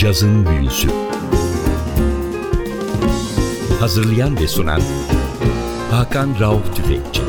Cazın Büyüsü Hazırlayan ve sunan Hakan Rauf Tüfekçi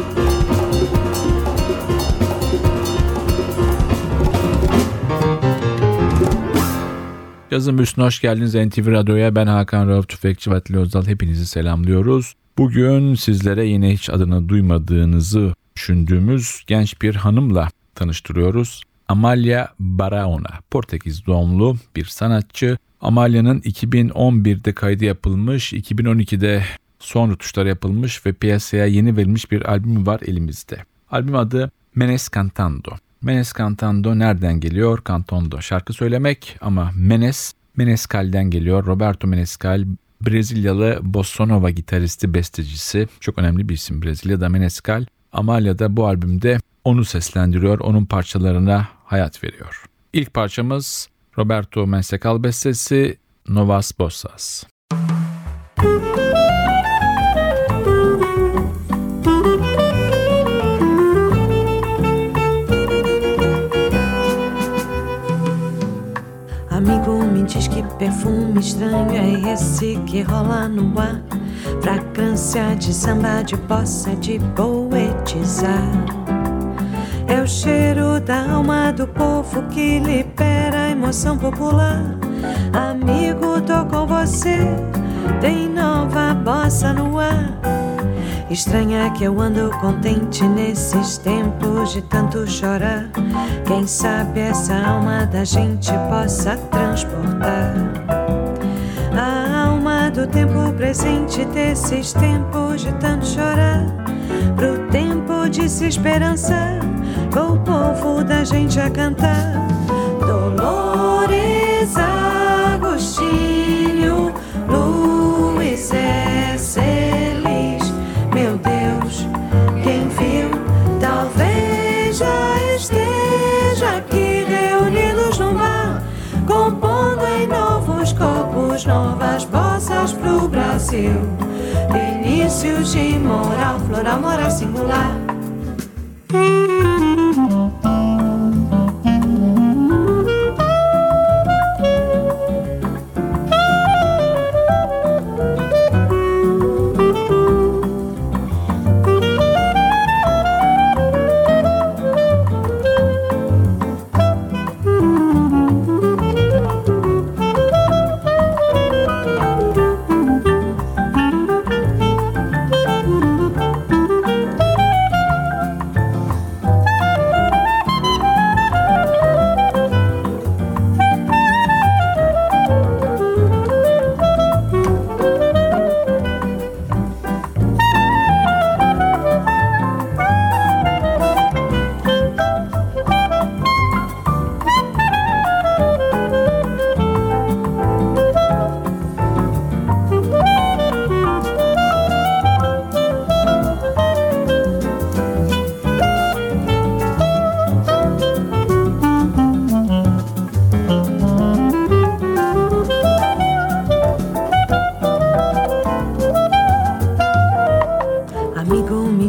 Yazın Büyüsü'ne hoş geldiniz NTV Radyo'ya. Ben Hakan Rauf Tüfekçi ve Atli Özdal. Hepinizi selamlıyoruz. Bugün sizlere yine hiç adını duymadığınızı düşündüğümüz genç bir hanımla tanıştırıyoruz. Amalia Baraona, Portekiz doğumlu bir sanatçı. Amalia'nın 2011'de kaydı yapılmış, 2012'de son rutuşlar yapılmış ve piyasaya yeni verilmiş bir albüm var elimizde. Albüm adı Menes Cantando. Menes Cantando nereden geliyor? Cantondo şarkı söylemek ama Menes, Menescal'den geliyor. Roberto Menescal Brezilyalı bossa gitaristi, bestecisi. Çok önemli bir isim Brezilya'da Menescal. Amalia da bu albümde onu seslendiriyor, onun parçalarına hayat veriyor. İlk parçamız Roberto Menescal bestesi Novas Bossas. Amigo, me diz que perfume estranho é esse que rola no ar. Fragrância de samba, de bossa, de poetizar. É o cheiro da alma do povo que libera a emoção popular. Amigo, tô com você, tem nova bossa no ar. Estranha que eu ando contente nesses tempos de tanto chorar. Quem sabe essa alma da gente possa transportar a alma do tempo presente desses tempos de tanto chorar. Pro tempo de se esperançar, com o povo da gente a cantar. Dolores Agostinho, Luiz S. Elis, meu Deus, quem viu, talvez já esteja aqui reunidos num bar, compondo em novos copos novas bossas pro Brasil. Inícios de moral, floral, moral singular.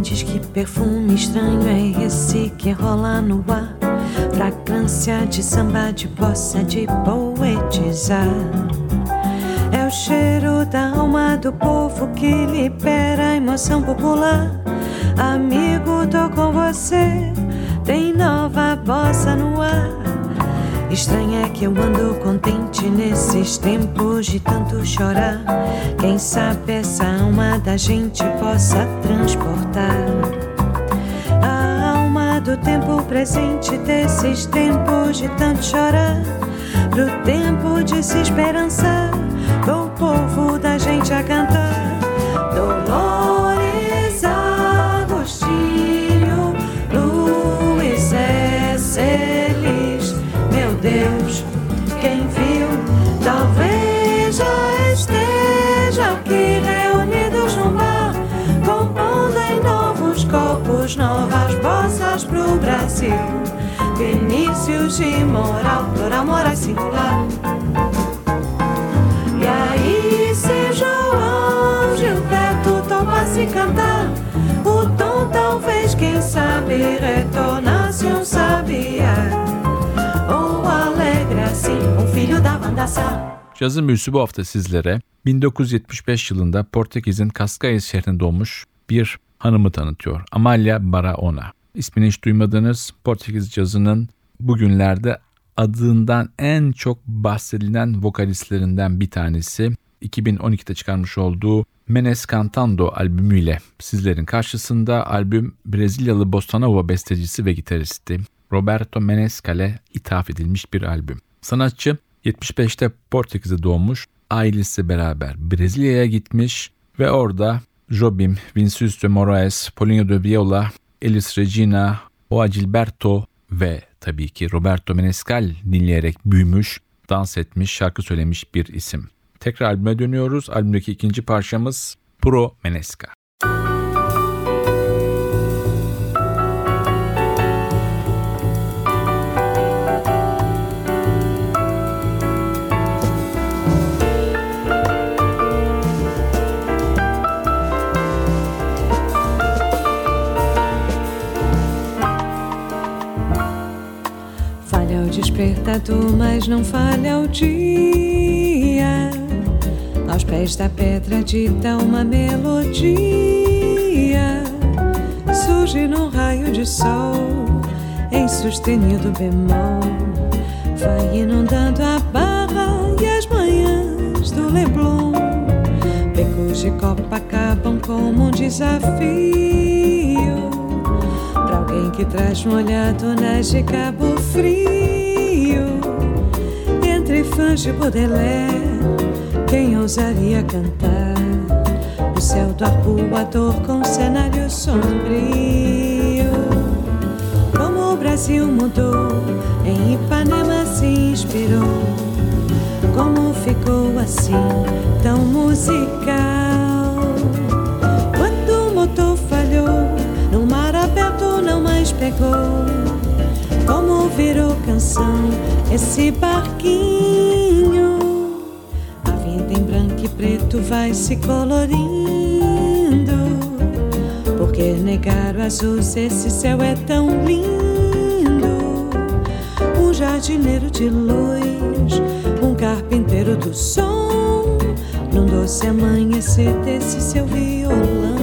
Que perfume estranho é esse que rola no ar. Fragrância de samba, de bossa, de poetizar. É o cheiro da alma do povo que libera a emoção popular. Amigo, tô com você, tem nova bossa no ar. Estranha que eu ando contente nesses tempos de tanto chorar. Quem sabe essa alma da gente possa transportar a alma do tempo presente desses tempos de tanto chorar. Pro tempo de se esperançar, com o povo da gente a cantar. Dolores Brasil. Vinícius de moral, plural, moral singular. E aí, se João Gilberto topasse cantar, o tom talvez, quem sabe, retornasse um sabiá. Ou alegre assim, um filho da banda passar. Cazın büyüsü bu hafta sizlere 1975 yılında Portekiz'in Cascais şehrinde doğmuş bir hanımı tanıtıyor. Amalia Barahona. İsmini hiç duymadığınız Portekiz cazının bugünlerde adından en çok bahsedilen vokalistlerinden bir tanesi. 2012'de çıkarmış olduğu Menes Cantando albümüyle sizlerin karşısında albüm Brezilyalı Bossa Nova bestecisi ve gitaristi Roberto Menescal'e ithaf edilmiş bir albüm. Sanatçı 75'te Portekiz'de doğmuş, ailesi beraber Brezilya'ya gitmiş ve orada Jobim, Vinicius de Moraes, Paulinho de Viola, Elis Regina, Joao Gilberto ve tabii ki Roberto Menescal dinleyerek büyümüş, dans etmiş, şarkı söylemiş bir isim. Tekrar albüme dönüyoruz. Albümdeki ikinci parçamız Pro Menesca. Mas não falha o dia. Aos pés da pedra dita uma melodia. Surge num raio de sol, em sustenido bemol. Vai inundando a barra e as manhãs do Leblon. Becos de copa acabam como um desafio Pra alguém que traz molhado de Cabo Frio Fãs de Baudelaire. Quem ousaria cantar? O céu do arpoador com cenário sombrio Como o Brasil mudou Em Ipanema se inspirou. Como ficou assim Tão musical? Quando o motor falhou No mar aberto não mais pegou virou canção. Esse barquinho A vida em branco e preto vai se colorindo. Porque negar o azul se esse céu é tão lindo. Um jardineiro de luz Um carpinteiro do som. Num doce amanhecer desse seu violão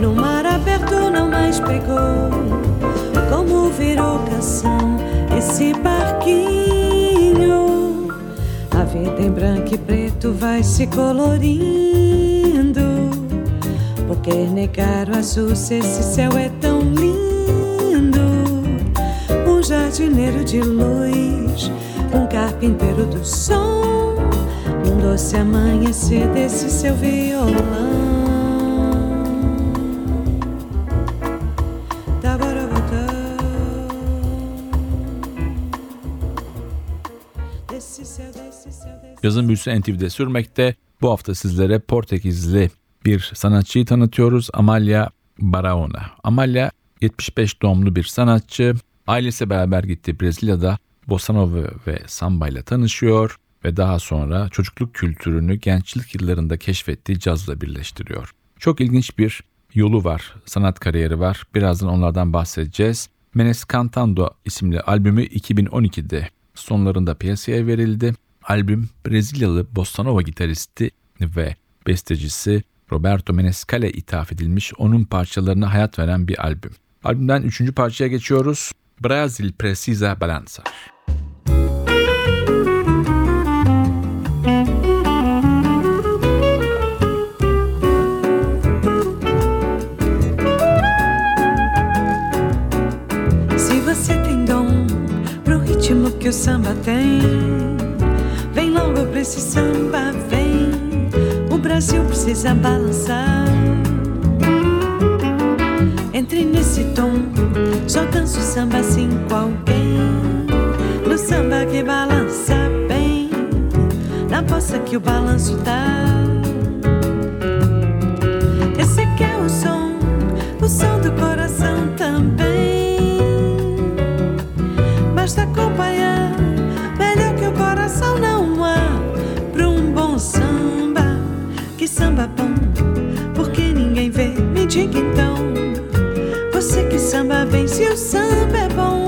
no mar aberto não mais pegou. Como virou canção esse barquinho. A vida em branco e preto vai se colorindo. Porque negar o azul se esse céu é tão lindo? Um jardineiro de luz, um carpinteiro do som, um doce amanhecer desse seu violão. Yazın büyüsü NTV'de sürmekte. Bu hafta sizlere Portekizli bir sanatçıyı tanıtıyoruz. Amalia Barahona. Amalia 75 doğumlu bir sanatçı. Ailesi beraber gitti Brezilya'da Bossa ve Samba ile tanışıyor ve daha sonra çocukluk kültürünü gençlik yıllarında keşfettiği cazla birleştiriyor. Çok ilginç bir yolu var, sanat kariyeri var. Birazdan onlardan bahsedeceğiz. Menes Cantando isimli albümü 2012'de sonlarında piyasaya verildi. Albüm Brezilyalı Bostanova gitaristi ve bestecisi Roberto Menescal'e ithaf edilmiş onun parçalarına hayat veren bir albüm. Albümden üçüncü parçaya geçiyoruz. Brazil Precisa Balançar. Se você tem dom pro ritmo que o samba tem esse samba, vem. O Brasil precisa balançar. Entre nesse tom, só danço samba assim com alguém. No samba que balança bem, na poça que o balanço dá. Esse que é o som, o som do coração também. Basta acompanhar, bom, porque ninguém vê, me diga então. Você que samba bem, se o samba é bom,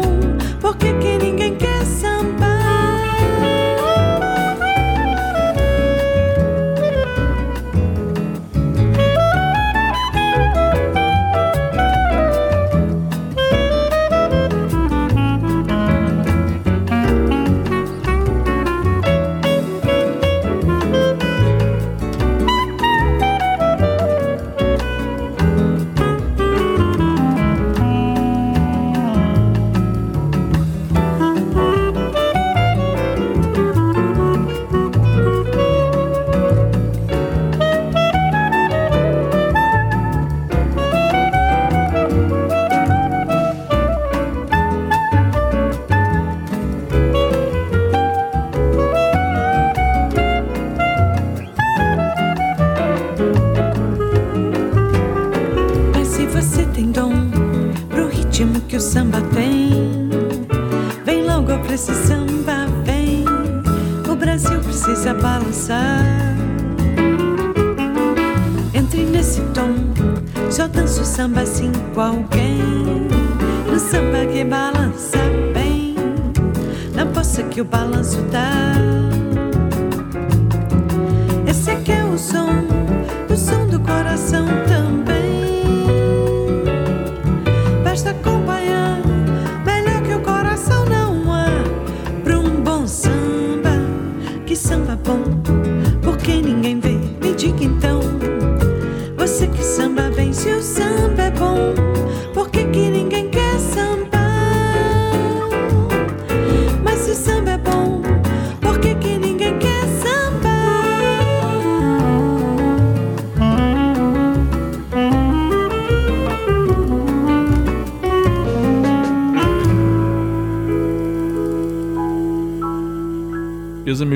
que o balanço dá.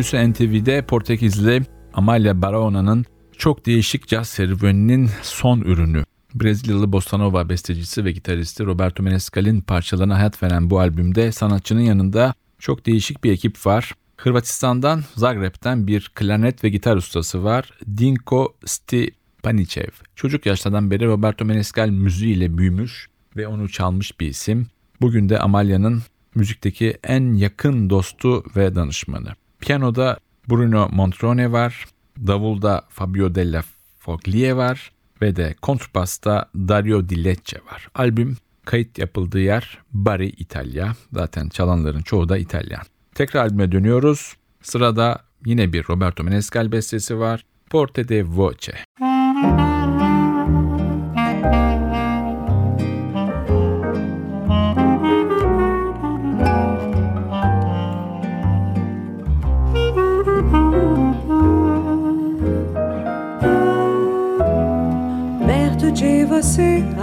Müse NTV'de Portekizli Amalia Baraona'nın çok değişik caz serüveninin son ürünü. Brezilyalı bossa bestecisi ve gitaristi Roberto Menescal'in parçalarına hayat veren bu albümde sanatçının yanında çok değişik bir ekip var. Hırvatistan'dan, Zagreb'den bir klarnet ve gitar ustası var. Dinko Stipanicev. Çocuk yaşlardan beri Roberto Menescal müziğiyle büyümüş ve onu çalmış bir isim. Bugün de Amalia'nın müzikteki en yakın dostu ve danışmanı. Piyanoda Bruno Montrone var, davulda Fabio Della Foglie var ve de kontrbasta Dario Di Lecce var. Albüm kayıt yapıldığı yer Bari, İtalya. Zaten çalanların çoğu da İtalyan. Tekrar albüme dönüyoruz. Sırada yine bir Roberto Menescal bestesi var. Porte de Voce. Perto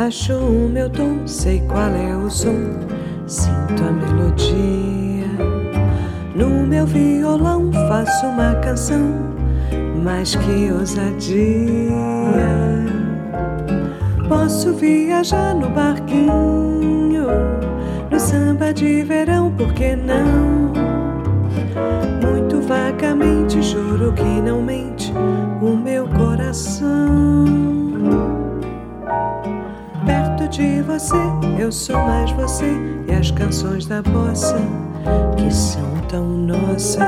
acho o meu tom, sei qual é o som, sinto a melodia. No meu violão faço uma canção, mais que ousadia. Posso viajar no barquinho, no samba de verão, por que não? Muito vagamente juro que não mente o meu coração. De você, eu sou mais você e as canções da bossa que são tão nossas.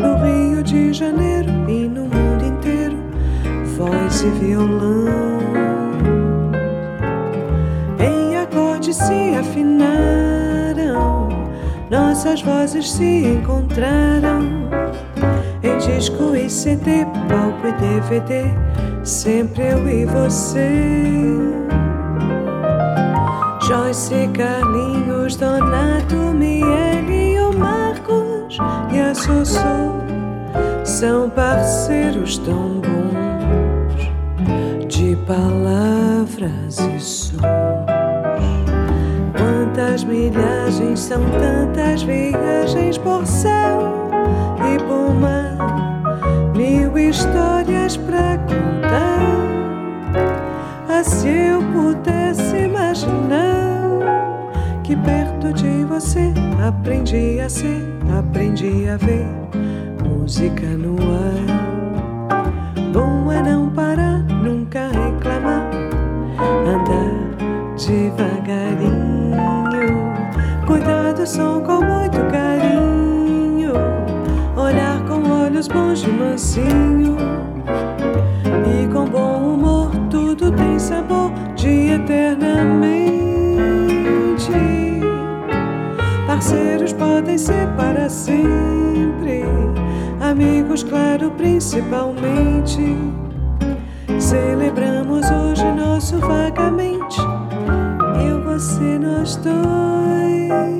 No Rio de Janeiro e no mundo inteiro, voz e violão. Em acordes se afinaram, nossas vozes se encontraram. Em disco e CD, palco e DVD, sempre eu e você. Joyce, Carlinhos, Donato, Miele e o Marco a Sossô são parceiros tão bons de palavras e sons. Quantas milhagens são tantas viagens por céu e por mar, mil histórias pra contar. Ah, se eu pudesse imaginar que perto de você aprendi a ser, aprendi a ver música no ar. Bom é não parar, nunca reclamar, andar devagarinho. Cuidar do som com muito carinho, olhar com olhos bons de mansinho. E com bom humor, tudo tem sabor de eternamente. Parceiros podem ser para sempre amigos, claro, principalmente. Celebramos hoje nosso vagamente, eu, você, nós dois.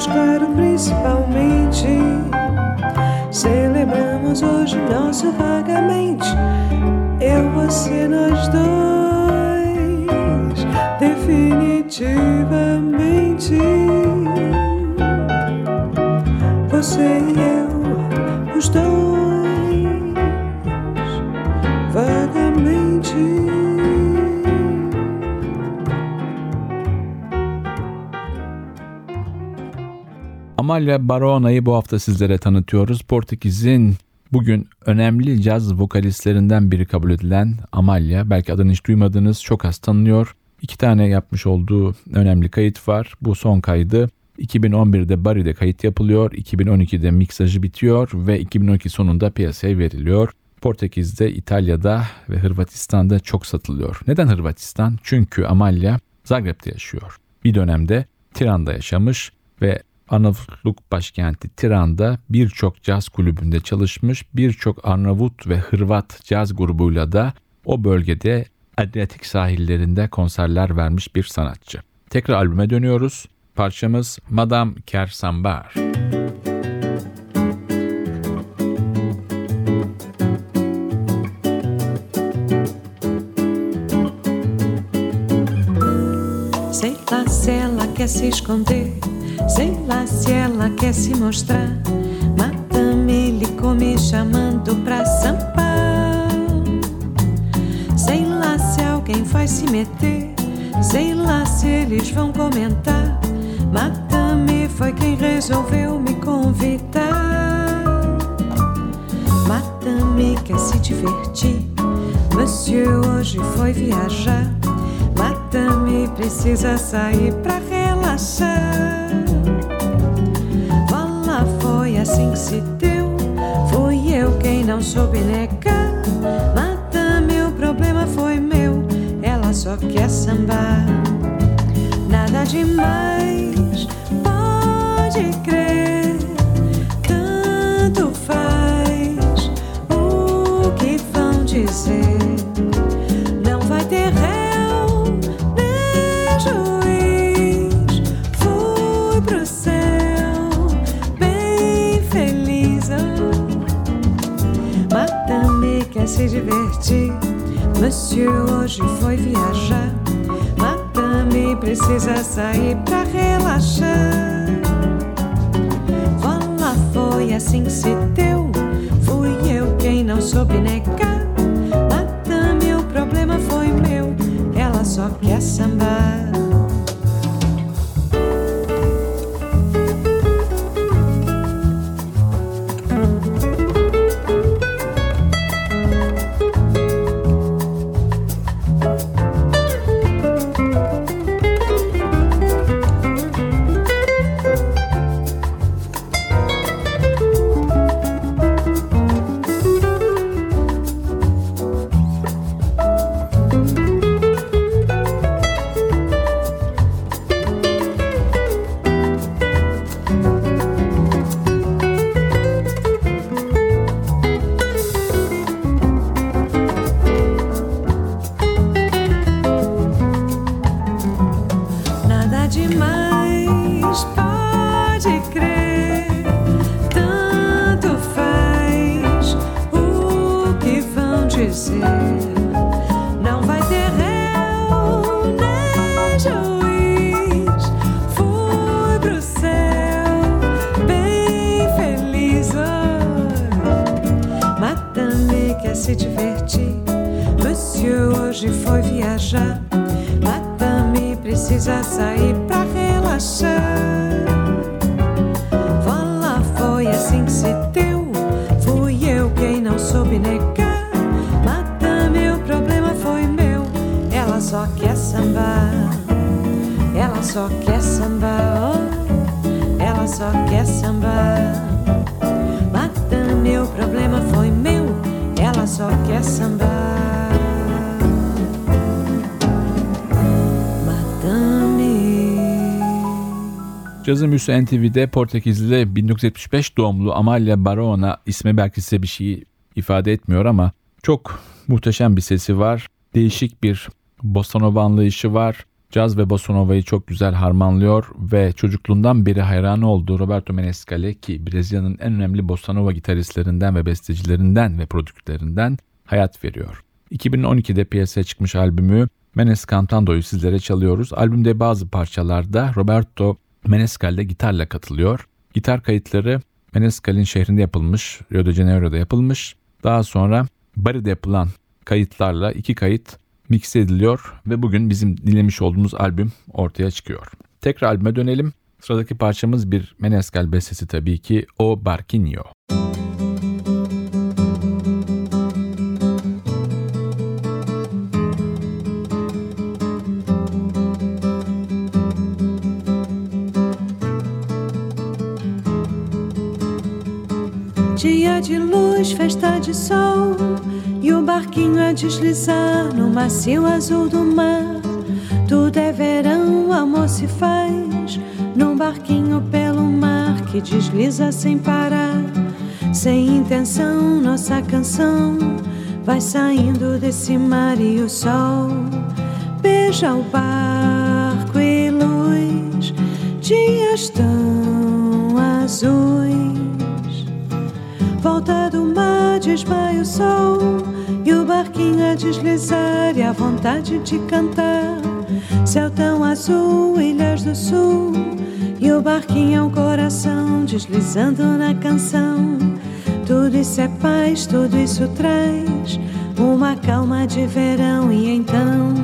amigos, claro, principalmente. Celebramos hoje nosso vagamente, eu, você, nós dois, definitivamente. Você e eu, os dois. Amalia Barona'yı bu hafta sizlere tanıtıyoruz. Portekiz'in bugün önemli caz vokalistlerinden biri kabul edilen Amalia. Belki adını hiç duymadınız, çok az tanınıyor. İki tane yapmış olduğu önemli kayıt var. Bu son kaydı 2011'de Bari'de kayıt yapılıyor, 2012'de miksajı bitiyor ve 2012 sonunda piyasaya veriliyor. Portekiz'de, İtalya'da ve Hırvatistan'da çok satılıyor. Neden Hırvatistan? Çünkü Amalia Zagreb'de yaşıyor. Bir dönemde Tiran'da yaşamış ve Arnavutluk başkenti Tiran'da birçok caz kulübünde çalışmış, birçok Arnavut ve Hırvat caz grubuyla da o bölgede Adriyatik sahillerinde konserler vermiş bir sanatçı. Tekrar albüme dönüyoruz. Parçamız Madame Kersambar. Sei lá se ela quer se esconder Sei lá se ela quer se mostrar. Madame ligou me chamando pra sambar. Sei lá vai se meter. Sei lá se eles vão comentar. Mata-me foi quem resolveu me convidar. Mata-me quer se divertir. Monsieur hoje foi viajar. Mata-me precisa sair pra relaxar. Assim se deu. Fui eu quem não soube negar. Mata-me, o problema foi meu. Ela só quer sambar. Nada demais, pode crer. Tanto faz o que vão dizer. Monsieur hoje foi viajar. Mata-me precisa sair pra relaxar. Vala foi assim que se deu. Fui eu quem não soube negar. Mata-me, o problema foi meu. Ela só quer sambar. Demais, pode crer. Tanto faz o que vão dizer. Não vai ter réu nem juiz. Fui pro céu bem feliz. Oh. Mata-me quer se divertir. Monsieur hoje foi viajar. Mata-me precisa sair só quer sambar. Oh. Ela só quer sambar. Mata-me, o problema foi meu. Ela só quer sambar. Cazın Büyüsü NTV'de Portekizli 1975 doğumlu Amalia Barona ismi belki size bir şey ifade etmiyor ama çok muhteşem bir sesi var. Değişik bir bossa anlayışı var. Caz ve bossa nova'yı çok güzel harmanlıyor ve çocukluğundan beri hayranı olduğu Roberto Menescal'e ki Brezilya'nın en önemli bossa nova gitaristlerinden ve bestecilerinden ve prodüktörlerinden hayat veriyor. 2012'de piyasaya çıkmış albümü Menes Cantando'yu sizlere çalıyoruz. Albümde bazı parçalarda Roberto Menescal de gitarla katılıyor. Gitar kayıtları Menescal'in şehrinde yapılmış, Rio de Janeiro'da yapılmış. Daha sonra Bari'de yapılan kayıtlarla iki kayıt mix ediliyor ve bugün bizim dinlemiş olduğumuz albüm ortaya çıkıyor. Tekrar albüme dönelim. Sıradaki parçamız bir Menescal bestesi tabii ki O Barquinho. Dia de luz, festa de sol E o barquinho a deslizar No macio azul do mar. Tudo é verão, amor se faz Num barquinho pelo mar Que desliza sem parar. Sem intenção, nossa canção Vai saindo desse mar e o sol Beija o barco e luz Dias tão azuis. Volta do mar, desmaia o sol. o barquinho a deslizar E a vontade de cantar. Céu tão azul, ilhas do sul E o barquinho é um coração Deslizando na canção. Tudo isso é paz, tudo isso traz uma calma de verão e então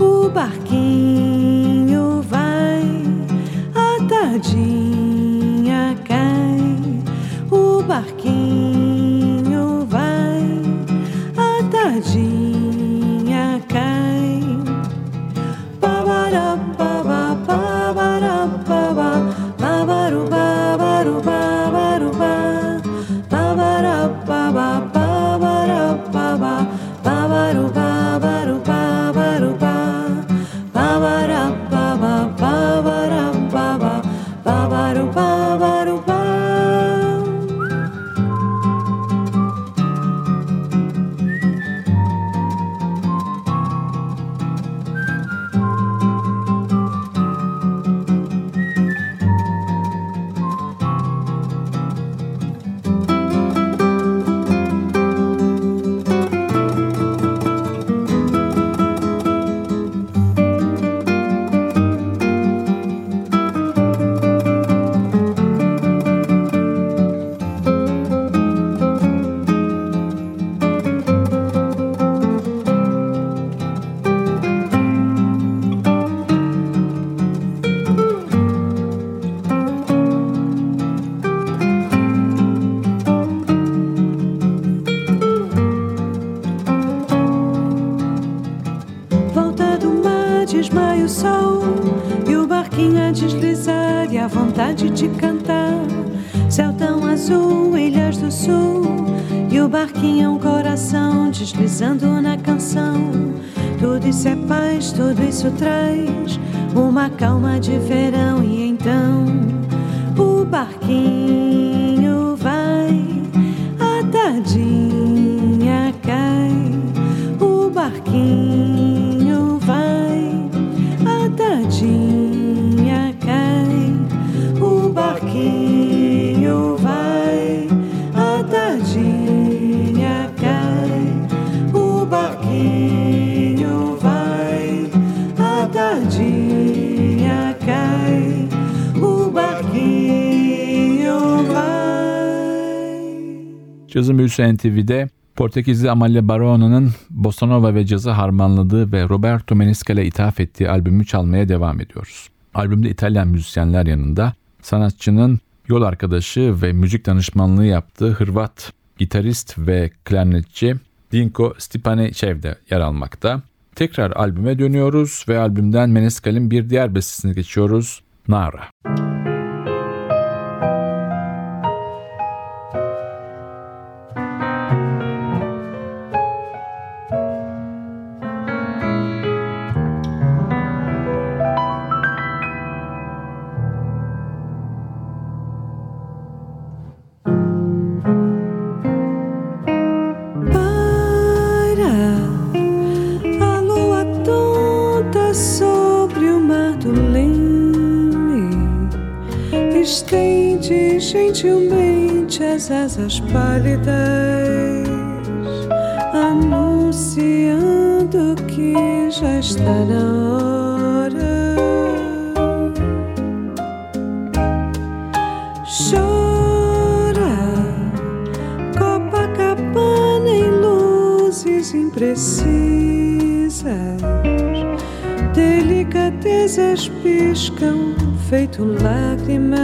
o barquinho vai, a tardinha cai, o barquinho jardim. De cantar. Céu tão azul, ilhas do sul E o barquinho é um coração Deslizando na canção. Tudo isso é paz, tudo isso traz Uma calma de verão E então o barquinho vai A tardinha cai. O barquinho vai, a tadinha barquinho vai, a tadinha cai. O barquinho vai, a tadinha cai. O barquinho vai. Cazın Büyüsü NTV'de Portekizli Amalia Barona'nın bossa ve cazı harmanladığı ve Roberto Meniscal'e ithaf ettiği albümü çalmaya devam ediyoruz. Albümde İtalyan müzisyenler yanında sanatçının yol arkadaşı ve müzik danışmanlığı yaptığı Hırvat gitarist ve klarnetçi Dinko Stipanicev de yer almakta. Tekrar albüme dönüyoruz ve albümden Meniscal'in bir diğer bestesini geçiyoruz. Nara. Para estende gentilmente as asas pálidas, anunciando que já está na hora. Chora Copacabana em luzes imprecisas, delicadezas piscam, feito lágrimas,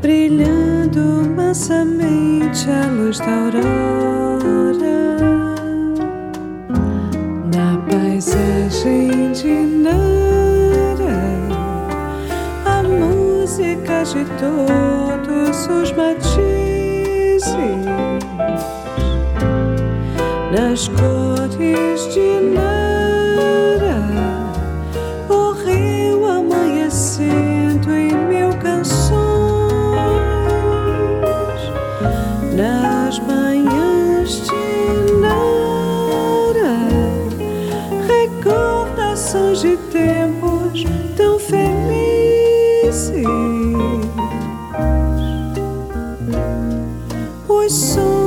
brilhando mansamente a luz da aurora. Na paisagem de Nara, a música de todos os matizes nas cores tempos tão felizes. Os sonhos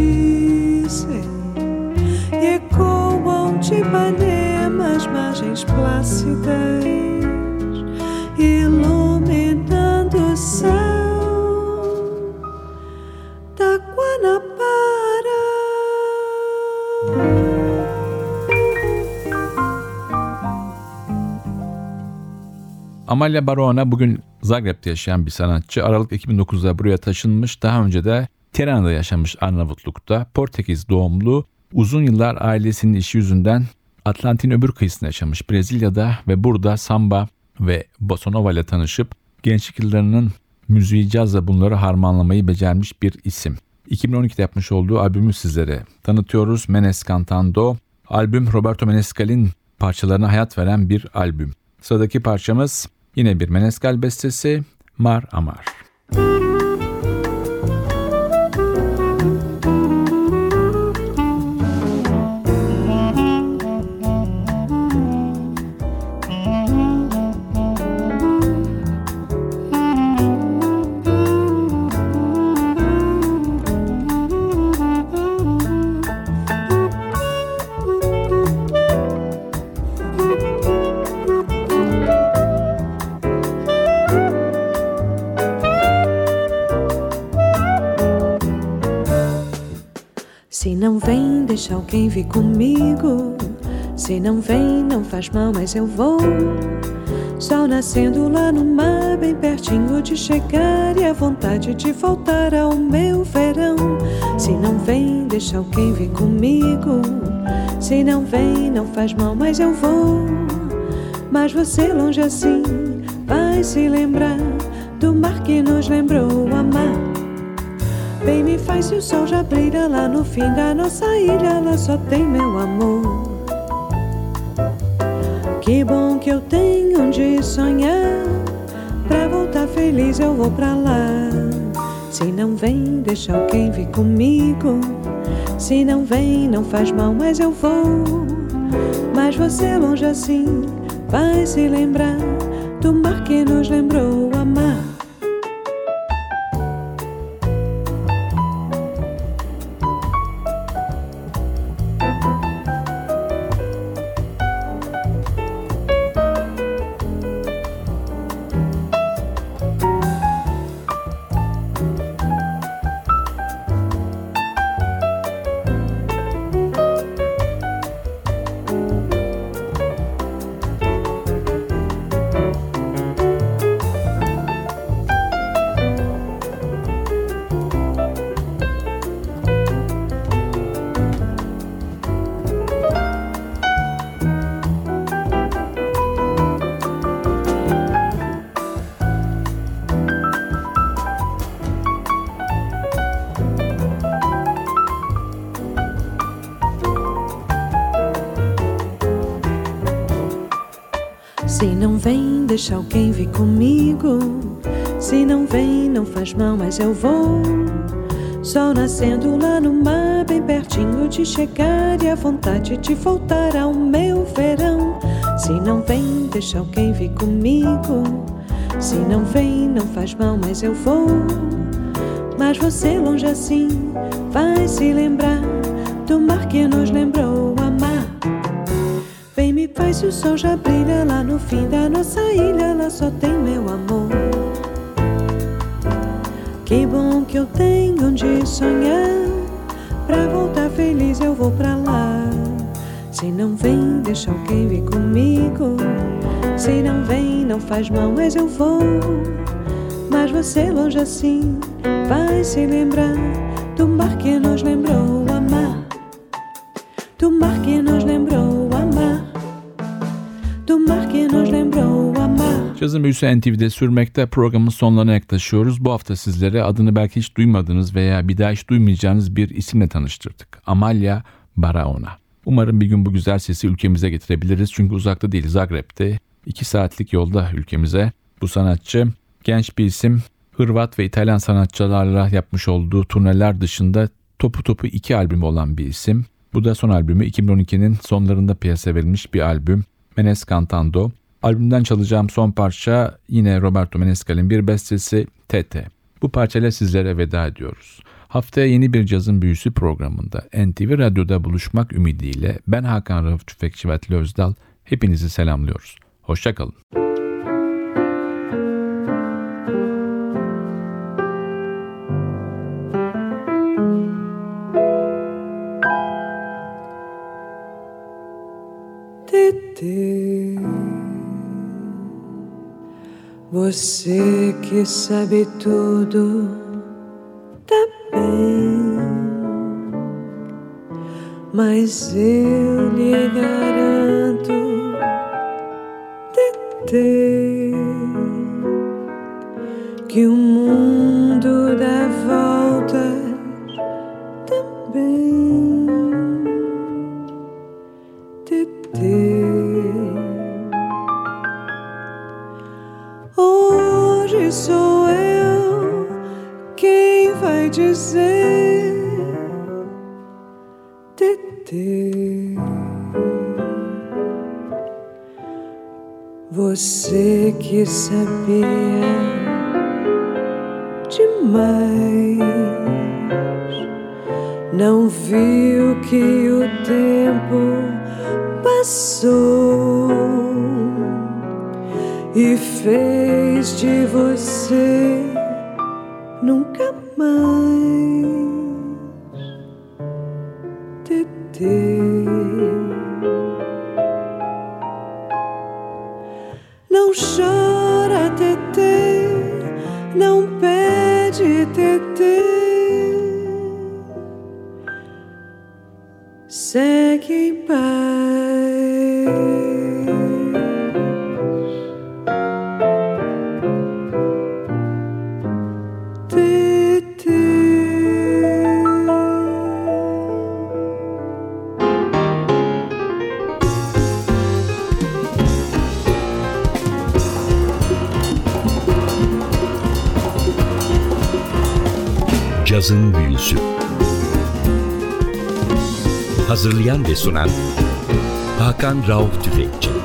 bendizem e ecoam de Ipanema margens plácidas, iluminando o céu da Guanabara. Amalia Barona bugün Zagreb'te yaşayan bir sanatçı. Aralık 2009'da buraya taşınmış. Daha önce de Tirana'da yaşamış Arnavutluk'ta. Portekiz doğumlu. Uzun yıllar ailesinin işi yüzünden Atlantin öbür kıyısında yaşamış Brezilya'da ve burada samba ve bossa nova ile tanışıp gençlik yıllarının müziği cazla bunları harmanlamayı becermiş bir isim. 2012'de yapmış olduğu albümü sizlere tanıtıyoruz. Menes Cantando. Albüm Roberto Menescal'in parçalarına hayat veren bir albüm. Sıradaki parçamız yine bir Menescal bestesi Mar Amar. Se deixa alguém vir comigo. Se não vem, não faz mal, mas eu vou. Sol nascendo lá no mar, bem pertinho de chegar e a vontade de voltar ao meu verão. Se não vem, deixa alguém vir comigo. Se não vem, não faz mal, mas eu vou. Mas você longe assim vai se lembrar do mar que nos lembrou amar. Bem me faz se o sol já brilha lá no fim da nossa ilha, lá só tem meu amor. Que bom que eu tenho onde sonhar. Pra voltar feliz eu vou pra lá. Se não vem, deixa alguém vir comigo. Se não vem, não faz mal, mas eu vou. Mas você longe assim vai se lembrar do mar que nos lembrou amar. Deixa alguém vir comigo. Se não vem, não faz mal, mas eu vou. Sol nascendo lá no mar, bem pertinho de chegar e a vontade de voltar ao meu verão. Se não vem, deixa alguém vir comigo. Se não vem, não faz mal, mas eu vou. Mas você longe assim vai se lembrar se o sol já brilha lá no fim da nossa ilha, lá só tem meu amor. Que bom que eu tenho onde sonhar. Pra voltar feliz eu vou pra lá. Se não vem, deixa alguém vir comigo. Se não vem, não faz mal, mas eu vou. Mas você longe assim vai se lembrar do mar que nos lembrou amar. Cazın Büyüsü NTV'de sürmekte programın sonlarına yaklaşıyoruz. Bu hafta sizlere adını belki hiç duymadığınız veya bir daha hiç duymayacağınız bir isimle tanıştırdık. Amalia Baraona. Umarım bir gün bu güzel sesi ülkemize getirebiliriz. Çünkü uzakta değil Zagreb'te. 2 saatlik yolda ülkemize. Bu sanatçı genç bir isim. Hırvat ve İtalyan sanatçılarla yapmış olduğu turneler dışında topu topu iki albüm olan bir isim. Bu da son albümü 2012'nin sonlarında piyasa verilmiş bir albüm. Menes Cantando. Albümden çalacağım son parça yine Roberto Menescal'in bir bestesi Tete. Bu parçayla sizlere veda ediyoruz. Haftaya yeni bir cazın büyüsü programında NTV Radyo'da buluşmak ümidiyle ben Hakan Rauf Tüfekçi ve Atli Özdal hepinizi selamlıyoruz. Hoşçakalın. Você que sabe tudo tá bem, mas eu lhe garanto, Tetê, que não viu que o tempo passou e fez de você nunca mais sunan Hakan Rauf Tüfekçi